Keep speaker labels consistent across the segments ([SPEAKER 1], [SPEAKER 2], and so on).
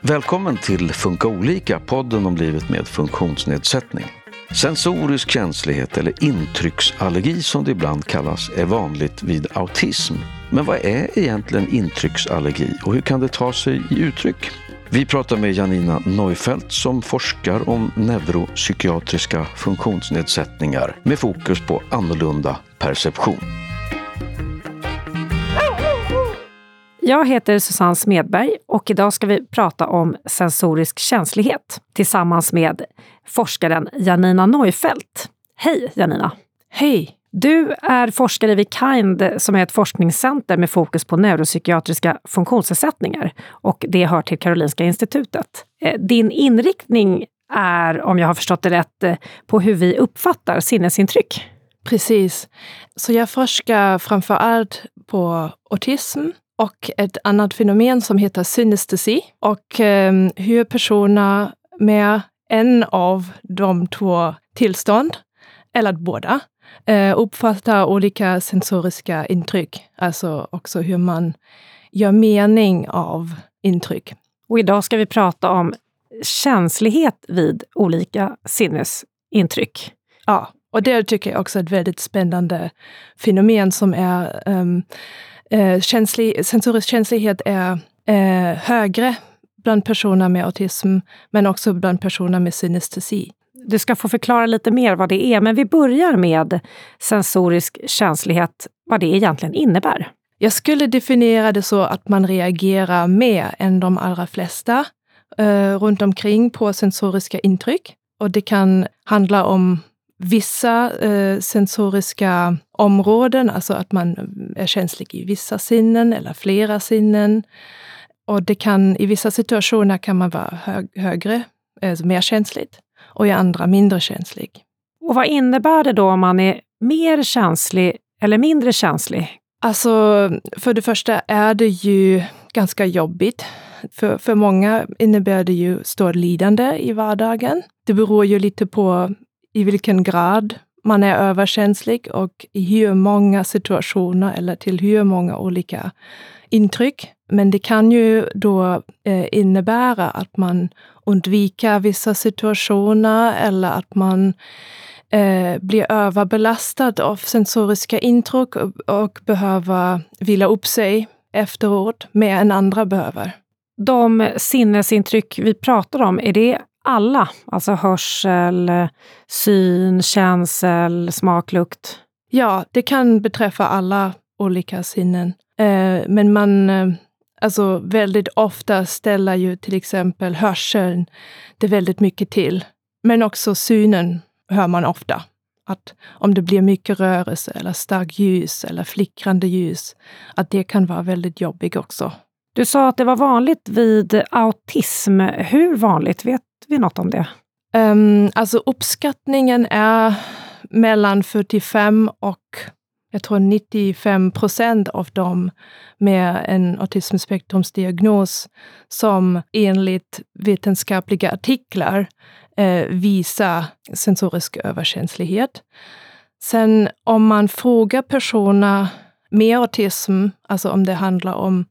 [SPEAKER 1] Välkommen till Funka olika, podden om livet med funktionsnedsättning. Sensorisk känslighet eller intrycksallergi som det ibland kallas är vanligt vid autism. Men vad är egentligen intrycksallergi och hur kan det ta sig i uttryck? Vi pratar med Janina Neufeld som forskar om neuropsykiatriska funktionsnedsättningar med fokus på annorlunda perception.
[SPEAKER 2] Jag heter Susanne Smedberg och idag ska vi prata om sensorisk känslighet tillsammans med forskaren Janina Neufelt. Hej Janina!
[SPEAKER 3] Hej!
[SPEAKER 2] Du är forskare vid KIND som är ett forskningscenter med fokus på neuropsykiatriska funktionsnedsättningar och det hör till Karolinska institutet. Eh, din inriktning är, om jag har förstått det rätt, eh, på hur vi uppfattar sinnesintryck.
[SPEAKER 3] Precis. Så jag forskar framför allt på autism och ett annat fenomen som heter synestesi och eh, hur personer med en av de två tillstånd, eller båda, eh, uppfattar olika sensoriska intryck. Alltså också hur man gör mening av intryck.
[SPEAKER 2] Och idag ska vi prata om känslighet vid olika sinnesintryck.
[SPEAKER 3] Ja, och det tycker jag också är ett väldigt spännande fenomen som är um, eh, känslig, sensorisk känslighet är eh, högre bland personer med autism, men också bland personer med synestesi.
[SPEAKER 2] Du ska få förklara lite mer vad det är, men vi börjar med sensorisk känslighet, vad det egentligen innebär.
[SPEAKER 3] Jag skulle definiera det så att man reagerar mer än de allra flesta eh, runt omkring på sensoriska intryck. Och det kan handla om vissa eh, sensoriska områden, alltså att man är känslig i vissa sinnen eller flera sinnen. Och det kan, i vissa situationer kan man vara hög, högre, alltså mer känsligt och i andra mindre känslig.
[SPEAKER 2] Och vad innebär det då om man är mer känslig eller mindre känslig?
[SPEAKER 3] Alltså, för det första är det ju ganska jobbigt. För, för många innebär det ju stort lidande i vardagen. Det beror ju lite på i vilken grad man är överkänslig och i hur många situationer eller till hur många olika intryck. Men det kan ju då eh, innebära att man undviker vissa situationer eller att man eh, blir överbelastad av sensoriska intryck och, och behöver vila upp sig efteråt mer än andra behöver.
[SPEAKER 2] De sinnesintryck vi pratar om, är det alla? Alltså hörsel, syn, känsel, smak, lukt?
[SPEAKER 3] Ja, det kan beträffa alla olika sinnen. Eh, men man, eh, alltså väldigt ofta ställer ju till exempel hörseln det väldigt mycket till. Men också synen hör man ofta. Att om det blir mycket rörelse eller starkt ljus eller flickrande ljus, att det kan vara väldigt jobbigt också.
[SPEAKER 2] Du sa att det var vanligt vid autism. Hur vanligt? Vet vi något om det?
[SPEAKER 3] Um, alltså uppskattningen är mellan 45 och jag tror 95 procent av dem med en autismspektrumsdiagnos som enligt vetenskapliga artiklar eh, visar sensorisk överkänslighet. Sen om man frågar personer med autism, alltså om det handlar om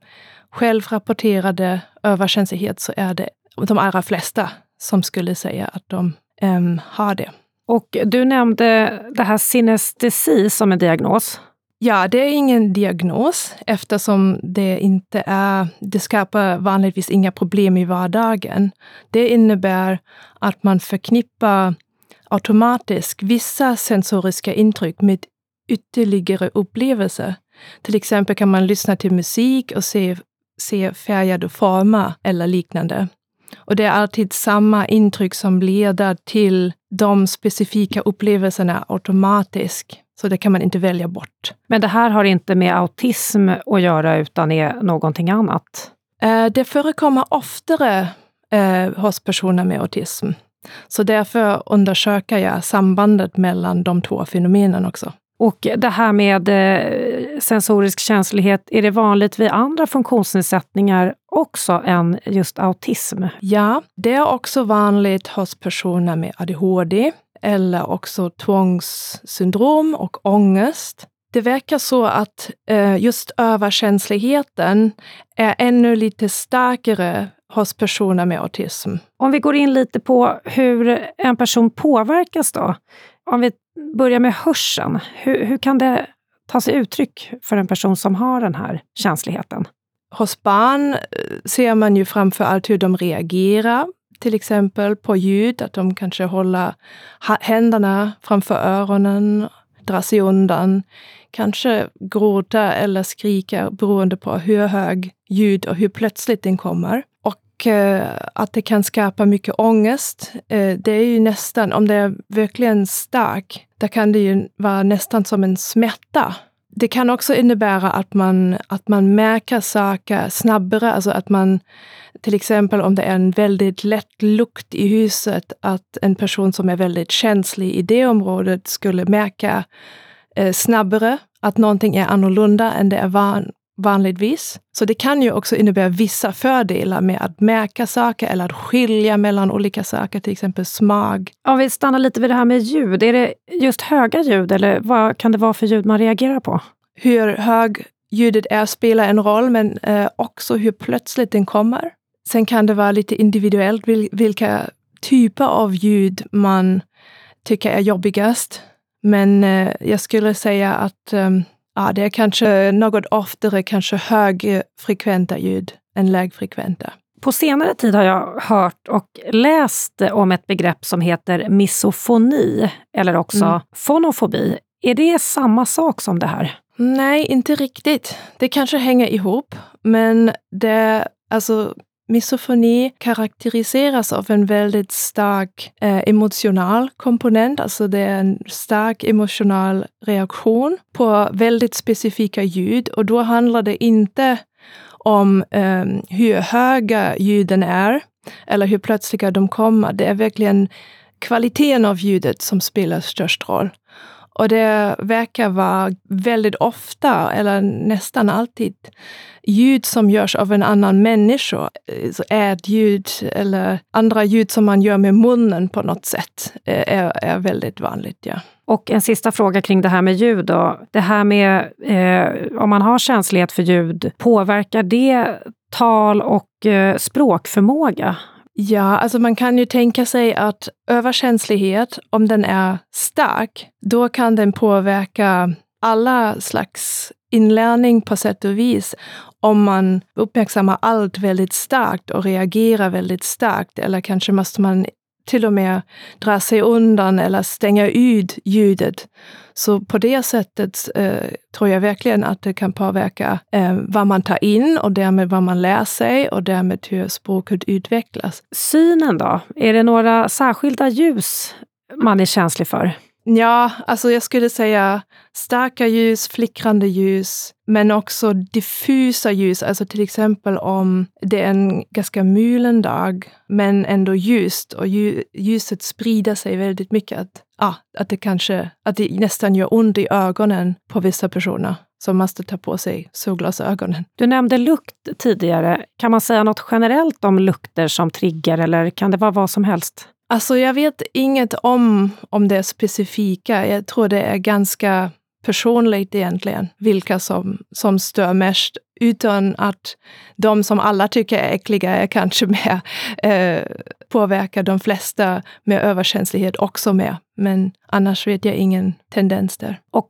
[SPEAKER 3] självrapporterade överkänslighet, så är det de allra flesta som skulle säga att de um, har det.
[SPEAKER 2] Och du nämnde det här synestesi som en diagnos.
[SPEAKER 3] Ja, det är ingen diagnos eftersom det inte är, det skapar vanligtvis inga problem i vardagen. Det innebär att man förknippar automatiskt vissa sensoriska intryck med ytterligare upplevelser. Till exempel kan man lyssna till musik och se, se färgade former eller liknande. Och det är alltid samma intryck som leder till de specifika upplevelserna automatiskt. Så det kan man inte välja bort.
[SPEAKER 2] Men det här har inte med autism att göra utan är någonting annat?
[SPEAKER 3] Eh, det förekommer oftare eh, hos personer med autism. Så därför undersöker jag sambandet mellan de två fenomenen också.
[SPEAKER 2] Och det här med eh, sensorisk känslighet, är det vanligt vid andra funktionsnedsättningar också än just autism?
[SPEAKER 3] Ja, det är också vanligt hos personer med ADHD eller också tvångssyndrom och ångest. det verkar så att eh, just överkänsligheten är ännu lite starkare hos personer med autism.
[SPEAKER 2] Om vi går in lite på hur en person påverkas då. Om vi börjar med hörseln, hur, hur kan det ta sig uttryck för en person som har den här känsligheten?
[SPEAKER 3] Hos barn eh, ser man ju framför allt hur de reagerar, till exempel på ljud, att de kanske håller händerna framför öronen, drar sig undan, kanske gråta eller skrika beroende på hur hög ljud och hur plötsligt den kommer. Och eh, att det kan skapa mycket ångest. Eh, det är ju nästan, om det är verkligen stark, där kan det ju vara nästan som en smärta. Det kan också innebära att man, att man märker saker snabbare, alltså att man till exempel om det är en väldigt lätt lukt i huset, att en person som är väldigt känslig i det området skulle märka eh, snabbare att någonting är annorlunda än det är van, vanligtvis. Så det kan ju också innebära vissa fördelar med att märka saker eller att skilja mellan olika saker, till exempel smak.
[SPEAKER 2] Om vi stannar lite vid det här med ljud, är det just höga ljud eller vad kan det vara för ljud man reagerar på?
[SPEAKER 3] Hur hög ljudet är spelar en roll, men eh, också hur plötsligt den kommer. Sen kan det vara lite individuellt vilka typer av ljud man tycker är jobbigast. Men eh, jag skulle säga att um, ja, det är kanske något oftare kanske högfrekventa ljud än lägfrekventa.
[SPEAKER 2] På senare tid har jag hört och läst om ett begrepp som heter misofoni, eller också mm. fonofobi. Är det samma sak som det här?
[SPEAKER 3] Nej, inte riktigt. Det kanske hänger ihop, men det, alltså, Misofoni karaktäriseras av en väldigt stark eh, emotional komponent, alltså det är en stark emotional reaktion på väldigt specifika ljud och då handlar det inte om eh, hur höga ljuden är eller hur plötsliga de kommer. Det är verkligen kvaliteten av ljudet som spelar störst roll. Och det verkar vara väldigt ofta, eller nästan alltid, ljud som görs av en annan människa. Ädljud eller andra ljud som man gör med munnen på något sätt eh, är, är väldigt vanligt. Ja.
[SPEAKER 2] Och en sista fråga kring det här med ljud. Då. Det här med eh, om man har känslighet för ljud, påverkar det tal och eh, språkförmåga?
[SPEAKER 3] Ja, alltså man kan ju tänka sig att överkänslighet, om den är stark, då kan den påverka alla slags inlärning på sätt och vis. Om man uppmärksammar allt väldigt starkt och reagerar väldigt starkt, eller kanske måste man till och med dra sig undan eller stänga ut ljudet. Så på det sättet eh, tror jag verkligen att det kan påverka eh, vad man tar in och därmed vad man lär sig och därmed hur språket utvecklas.
[SPEAKER 2] Synen då? Är det några särskilda ljus man är känslig för?
[SPEAKER 3] Ja, alltså jag skulle säga starka ljus, flickrande ljus, men också diffusa ljus. Alltså till exempel om det är en ganska mulen dag, men ändå ljust och ljuset sprider sig väldigt mycket. Att, ah, att det kanske att det nästan gör ont i ögonen på vissa personer som måste ta på sig solglasögonen.
[SPEAKER 2] Du nämnde lukt tidigare. Kan man säga något generellt om lukter som triggar eller kan det vara vad som helst?
[SPEAKER 3] Alltså jag vet inget om, om det specifika. Jag tror det är ganska personligt egentligen, vilka som, som stör mest. Utan att de som alla tycker är äckliga är kanske mer eh, påverkar de flesta med överkänslighet också mer. Men annars vet jag ingen tendens där.
[SPEAKER 2] Och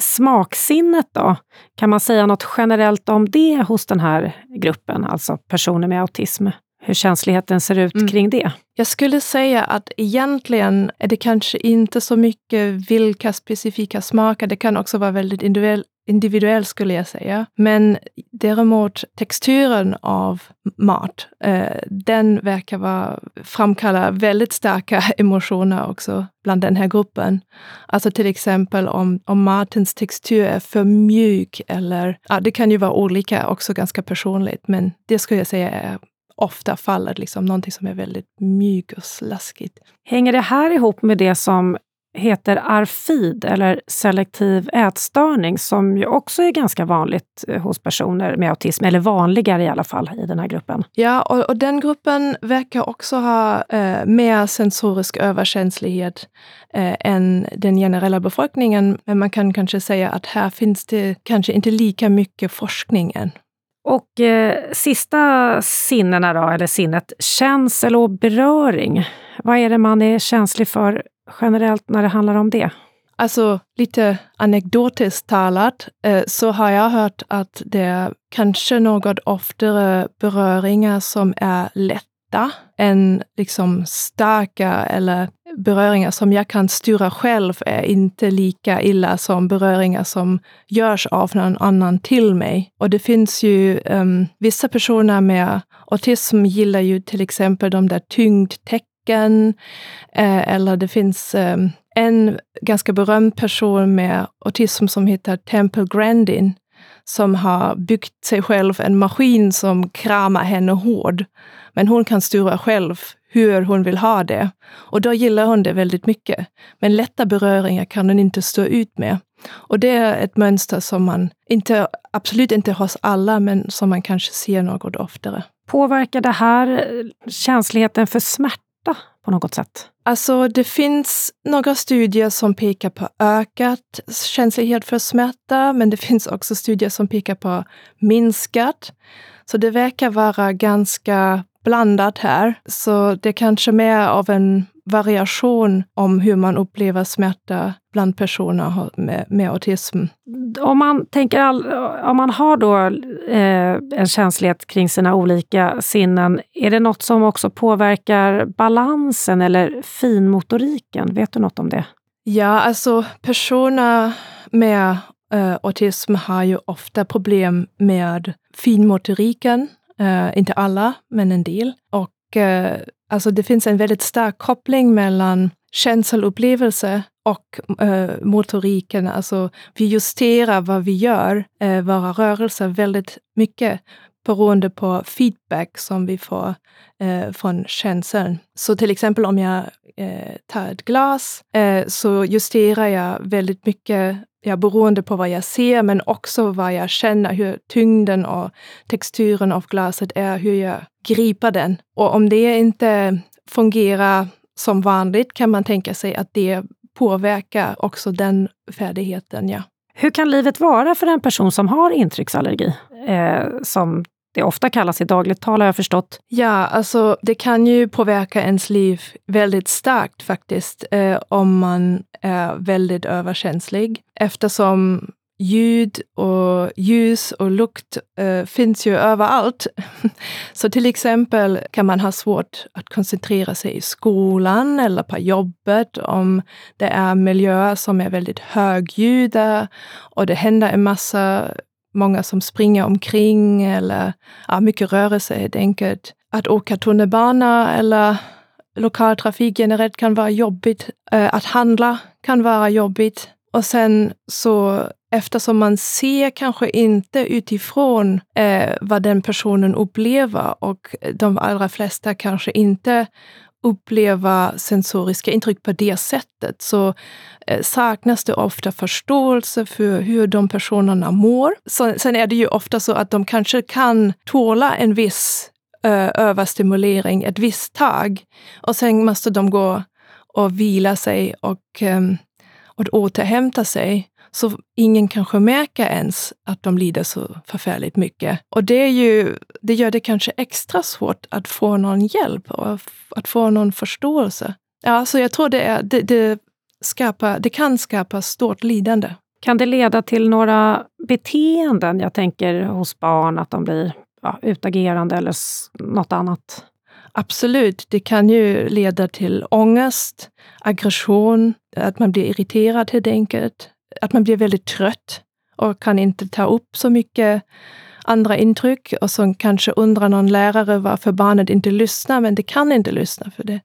[SPEAKER 2] smaksinnet då? Kan man säga något generellt om det hos den här gruppen, alltså personer med autism? Hur känsligheten ser ut mm. kring det?
[SPEAKER 3] Jag skulle säga att egentligen är det kanske inte så mycket vilka specifika smaker. Det kan också vara väldigt individuellt individuell skulle jag säga. Men däremot texturen av mat, eh, den verkar vara, framkalla väldigt starka emotioner också bland den här gruppen. Alltså till exempel om, om matens textur är för mjuk eller, ja, det kan ju vara olika, också ganska personligt, men det skulle jag säga är ofta faller liksom någonting som är väldigt mjukt och slaskigt.
[SPEAKER 2] Hänger det här ihop med det som heter ARFID, eller selektiv ätstörning, som ju också är ganska vanligt eh, hos personer med autism, eller vanligare i alla fall i den här gruppen.
[SPEAKER 3] Ja, och, och den gruppen verkar också ha eh, mer sensorisk överkänslighet eh, än den generella befolkningen. Men man kan kanske säga att här finns det kanske inte lika mycket forskning än.
[SPEAKER 2] Och eh, sista sinnena då, eller sinnet, känsel och beröring. Vad är det man är känslig för generellt när det handlar om det?
[SPEAKER 3] Alltså lite anekdotiskt talat eh, så har jag hört att det är kanske något oftare beröringar som är lätta än liksom starka eller beröringar som jag kan styra själv är inte lika illa som beröringar som görs av någon annan till mig. Och det finns ju um, vissa personer med autism gillar ju till exempel de där tyngdtecken eh, eller det finns um, en ganska berömd person med autism som heter Temple Grandin som har byggt sig själv en maskin som kramar henne hård. Men hon kan styra själv hur hon vill ha det. Och då gillar hon det väldigt mycket. Men lätta beröringar kan hon inte stå ut med. Och det är ett mönster som man, inte, absolut inte hos alla, men som man kanske ser något oftare.
[SPEAKER 2] Påverkar det här känsligheten för smärta på något sätt?
[SPEAKER 3] Alltså, det finns några studier som pekar på ökat känslighet för smärta, men det finns också studier som pekar på minskat. Så det verkar vara ganska blandat här. Så det är kanske mer av en variation om hur man upplever smärta bland personer med, med autism.
[SPEAKER 2] Om man, tänker all, om man har då eh, en känslighet kring sina olika sinnen, är det något som också påverkar balansen eller finmotoriken? Vet du något om det?
[SPEAKER 3] Ja, alltså personer med eh, autism har ju ofta problem med finmotoriken. Uh, inte alla, men en del. Och uh, alltså det finns en väldigt stark koppling mellan känsloupplevelse och uh, motoriken. Alltså vi justerar vad vi gör, våra rörelser, väldigt mycket beroende på feedback som vi får från känseln. Så till exempel om jag tar ett glas så justerar jag väldigt mycket ja, beroende på vad jag ser, men också vad jag känner, hur tyngden och texturen av glaset är, hur jag griper den. Och om det inte fungerar som vanligt kan man tänka sig att det påverkar också den färdigheten. Ja.
[SPEAKER 2] Hur kan livet vara för en person som har intrycksallergi? Eh, som det ofta kallas i dagligt tal har jag förstått.
[SPEAKER 3] Ja, alltså det kan ju påverka ens liv väldigt starkt faktiskt, eh, om man är väldigt överkänslig. Eftersom ljud och ljus och lukt eh, finns ju överallt. Så till exempel kan man ha svårt att koncentrera sig i skolan eller på jobbet om det är miljöer som är väldigt högljudda och det händer en massa många som springer omkring eller ja, mycket rörelse helt enkelt. Att åka tunnelbana eller lokaltrafik generellt kan vara jobbigt. Eh, att handla kan vara jobbigt. Och sen så eftersom man ser kanske inte utifrån eh, vad den personen upplever och de allra flesta kanske inte uppleva sensoriska intryck på det sättet så eh, saknas det ofta förståelse för hur de personerna mår. Sen är det ju ofta så att de kanske kan tåla en viss eh, överstimulering ett visst tag och sen måste de gå och vila sig och, ehm, och återhämta sig. Så ingen kanske märker ens att de lider så förfärligt mycket. Och det, är ju, det gör det kanske extra svårt att få någon hjälp och att få någon förståelse. Ja, så jag tror det, är, det, det, skapar, det kan skapa stort lidande.
[SPEAKER 2] Kan det leda till några beteenden, jag tänker hos barn, att de blir ja, utagerande eller något annat?
[SPEAKER 3] Absolut, det kan ju leda till ångest, aggression, att man blir irriterad helt enkelt att man blir väldigt trött och kan inte ta upp så mycket andra intryck och så kanske undrar någon lärare varför barnet inte lyssnar, men det kan inte lyssna för det,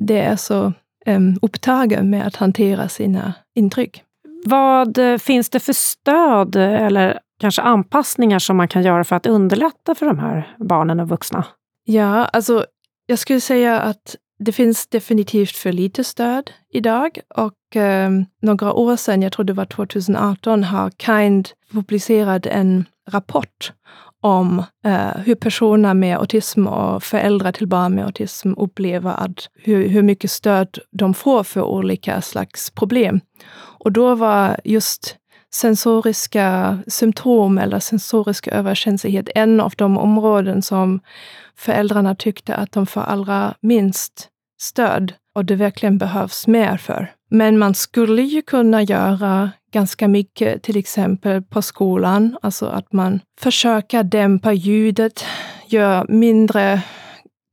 [SPEAKER 3] det är så um, upptagen med att hantera sina intryck.
[SPEAKER 2] Vad finns det för stöd eller kanske anpassningar som man kan göra för att underlätta för de här barnen och vuxna?
[SPEAKER 3] Ja, alltså jag skulle säga att det finns definitivt för lite stöd idag och eh, några år sedan, jag tror det var 2018, har Kind publicerat en rapport om eh, hur personer med autism och föräldrar till barn med autism upplever att hur, hur mycket stöd de får för olika slags problem. Och då var just sensoriska symptom eller sensorisk överkänslighet en av de områden som föräldrarna tyckte att de får allra minst stöd och det verkligen behövs mer för. Men man skulle ju kunna göra ganska mycket, till exempel på skolan, alltså att man försöker dämpa ljudet, gör mindre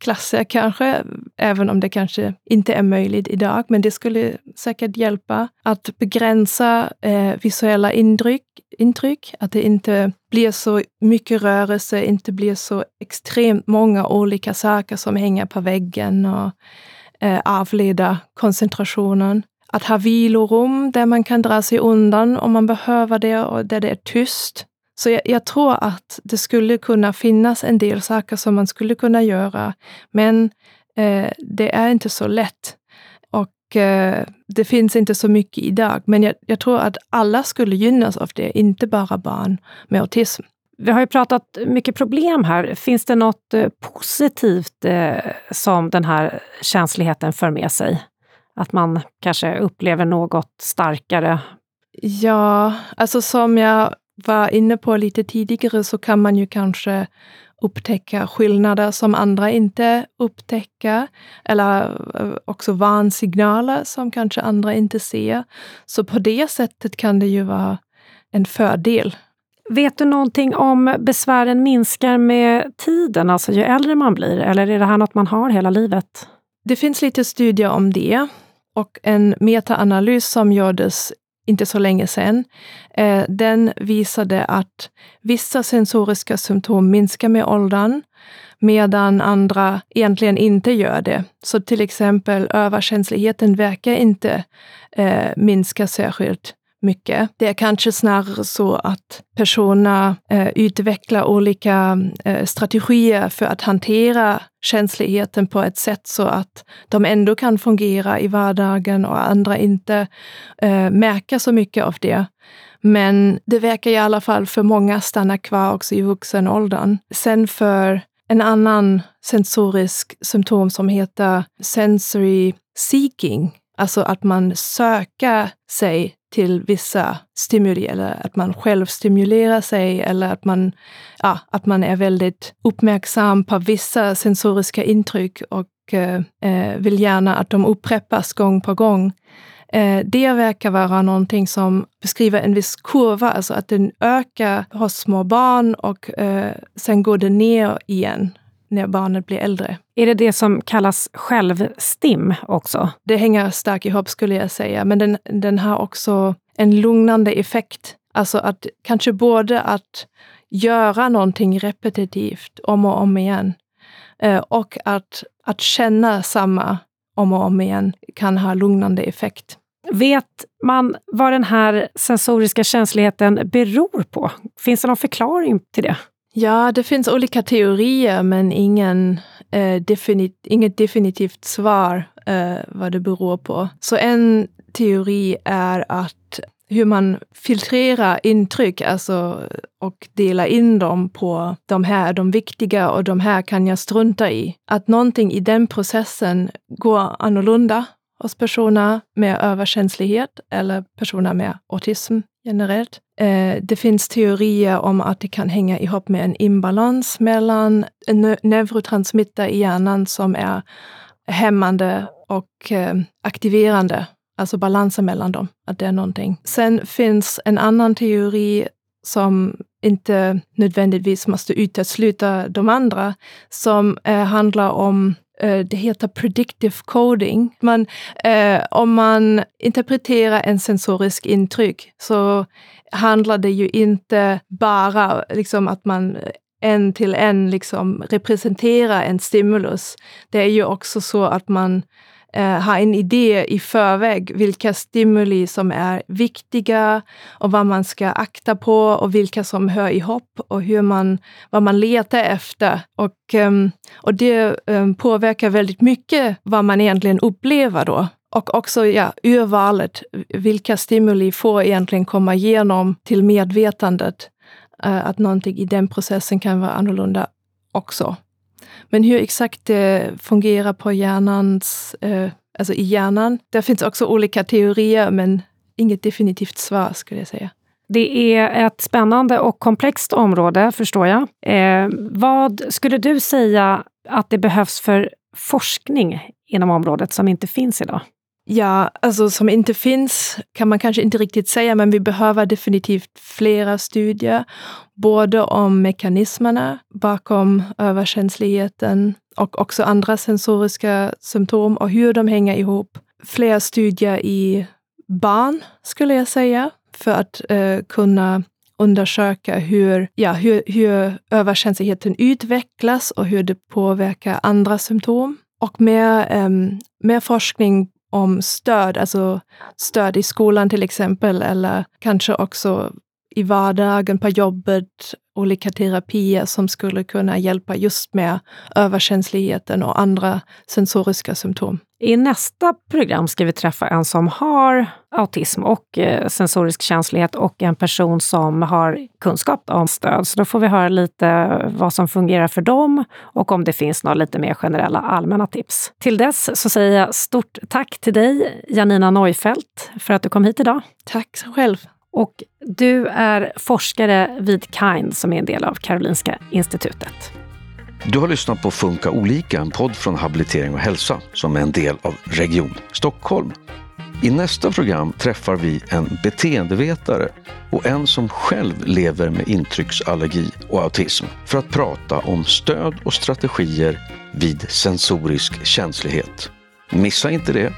[SPEAKER 3] klasser kanske, även om det kanske inte är möjligt idag. Men det skulle säkert hjälpa att begränsa eh, visuella intryck, intryck, att det inte blir så mycket rörelse, inte blir så extremt många olika saker som hänger på väggen och eh, avleda koncentrationen. Att ha vilorum där man kan dra sig undan om man behöver det och där det är tyst. Så jag, jag, tror att det skulle kunna finnas en del saker som man skulle kunna göra, men eh, det är inte så lätt. Och eh, det finns inte så mycket idag, men jag, jag, tror att alla skulle gynnas av det, inte bara barn med autism.
[SPEAKER 2] Vi har ju pratat mycket problem här. Finns det något eh, positivt eh, som den här känsligheten för med sig? Att man kanske upplever något starkare?
[SPEAKER 3] Ja, alltså som jag var inne på lite tidigare så kan man ju kanske upptäcka skillnader som andra inte upptäcker, eller eh, också varnsignaler som kanske andra inte ser. Så på det sättet kan det ju vara en fördel.
[SPEAKER 2] Vet du någonting om besvären minskar med tiden, alltså ju äldre man blir, eller är det här något man har hela livet?
[SPEAKER 3] Det finns lite studier om det och en metaanalys som gjordes inte så länge sedan, eh, den visade att vissa sensoriska symptom minskar med åldern, medan andra egentligen inte gör det. Så till exempel överkänsligheten verkar inte eh, minska särskilt mycket. Det är kanske snarare så att personer eh, utvecklar olika eh, strategier för att hantera känsligheten på ett sätt så att de ändå kan fungera i vardagen och andra inte eh, märker så mycket av det. Men det verkar i alla fall för många stanna kvar också i vuxenåldern. Sen för en annan sensorisk symptom som heter sensory seeking, alltså att man söker sig till vissa stimuli eller att man själv stimulerar sig eller att man, ja, att man är väldigt uppmärksam på vissa sensoriska intryck och eh, eh, vill gärna att de upprepas gång på gång. Eh, det verkar vara någonting som beskriver en viss kurva, alltså att den ökar hos små barn och eh, sen går den ner igen när barnet blir äldre.
[SPEAKER 2] Är det det som kallas självstim också?
[SPEAKER 3] Det hänger starkt ihop skulle jag säga, men den, den har också en lugnande effekt. Alltså att kanske både att göra någonting repetitivt om och om igen eh, och att, att känna samma om och om igen kan ha lugnande effekt.
[SPEAKER 2] Vet man vad den här sensoriska känsligheten beror på? Finns det någon förklaring till det?
[SPEAKER 3] Ja, det finns olika teorier, men ingen, eh, definit inget definitivt svar eh, vad det beror på. Så en teori är att hur man filtrerar intryck alltså, och delar in dem på de här, de viktiga och de här kan jag strunta i. Att någonting i den processen går annorlunda hos personer med överkänslighet eller personer med autism generellt. Eh, det finns teorier om att det kan hänga ihop med en imbalans mellan en neurotransmitter i hjärnan som är hämmande och eh, aktiverande, alltså balansen mellan dem, att det är någonting. Sen finns en annan teori som inte nödvändigtvis måste utesluta de andra, som eh, handlar om Eh, det heter predictive coding. Man, eh, om man interpreterar en sensorisk intryck så handlar det ju inte bara liksom att man en till en liksom representerar en stimulus. Det är ju också så att man eh, ha en idé i förväg vilka stimuli som är viktiga och vad man ska akta på och vilka som hör ihop och hur man, vad man letar efter. Och, eh, och det eh, påverkar väldigt mycket vad man egentligen upplever då. Och också ja, urvalet, vilka stimuli får egentligen komma igenom till medvetandet? Eh, att någonting i den processen kan vara annorlunda också. Men hur exakt det fungerar på hjärnans, eh, alltså i hjärnan, där finns också olika teorier, men inget definitivt svar skulle jag säga.
[SPEAKER 2] Det är ett spännande och komplext område, förstår jag. Eh, vad skulle du säga att det behövs för forskning inom området som inte finns idag?
[SPEAKER 3] Ja, alltså som inte finns kan man kanske inte riktigt säga, men vi behöver definitivt flera studier. Både om mekanismerna bakom överkänsligheten och också andra sensoriska symptom och hur de hänger ihop. Fler studier i barn, skulle jag säga, för att eh, kunna undersöka hur, ja, hur, hur överkänsligheten utvecklas och hur det påverkar andra symptom. Och mer, eh, mer forskning om stöd, alltså stöd i skolan till exempel, eller kanske också i vardagen, på jobbet, olika terapier som skulle kunna hjälpa just med överkänsligheten och andra sensoriska symptom.
[SPEAKER 2] I nästa program ska vi träffa en som har autism och eh, sensorisk känslighet och en person som har kunskap om stöd. Så då får vi höra lite vad som fungerar för dem och om det finns några lite mer generella allmänna tips. Till dess så säger jag stort tack till dig, Janina Neufelt, för att du kom hit idag.
[SPEAKER 3] Tack själv.
[SPEAKER 2] Och du är forskare vid KIND som är en del av Karolinska institutet.
[SPEAKER 1] Du har lyssnat på Funka olika, en podd från Habilitering och hälsa som är en del av Region Stockholm. I nästa program träffar vi en beteendevetare och en som själv lever med intrycksallergi och autism för att prata om stöd och strategier vid sensorisk känslighet. Missa inte det!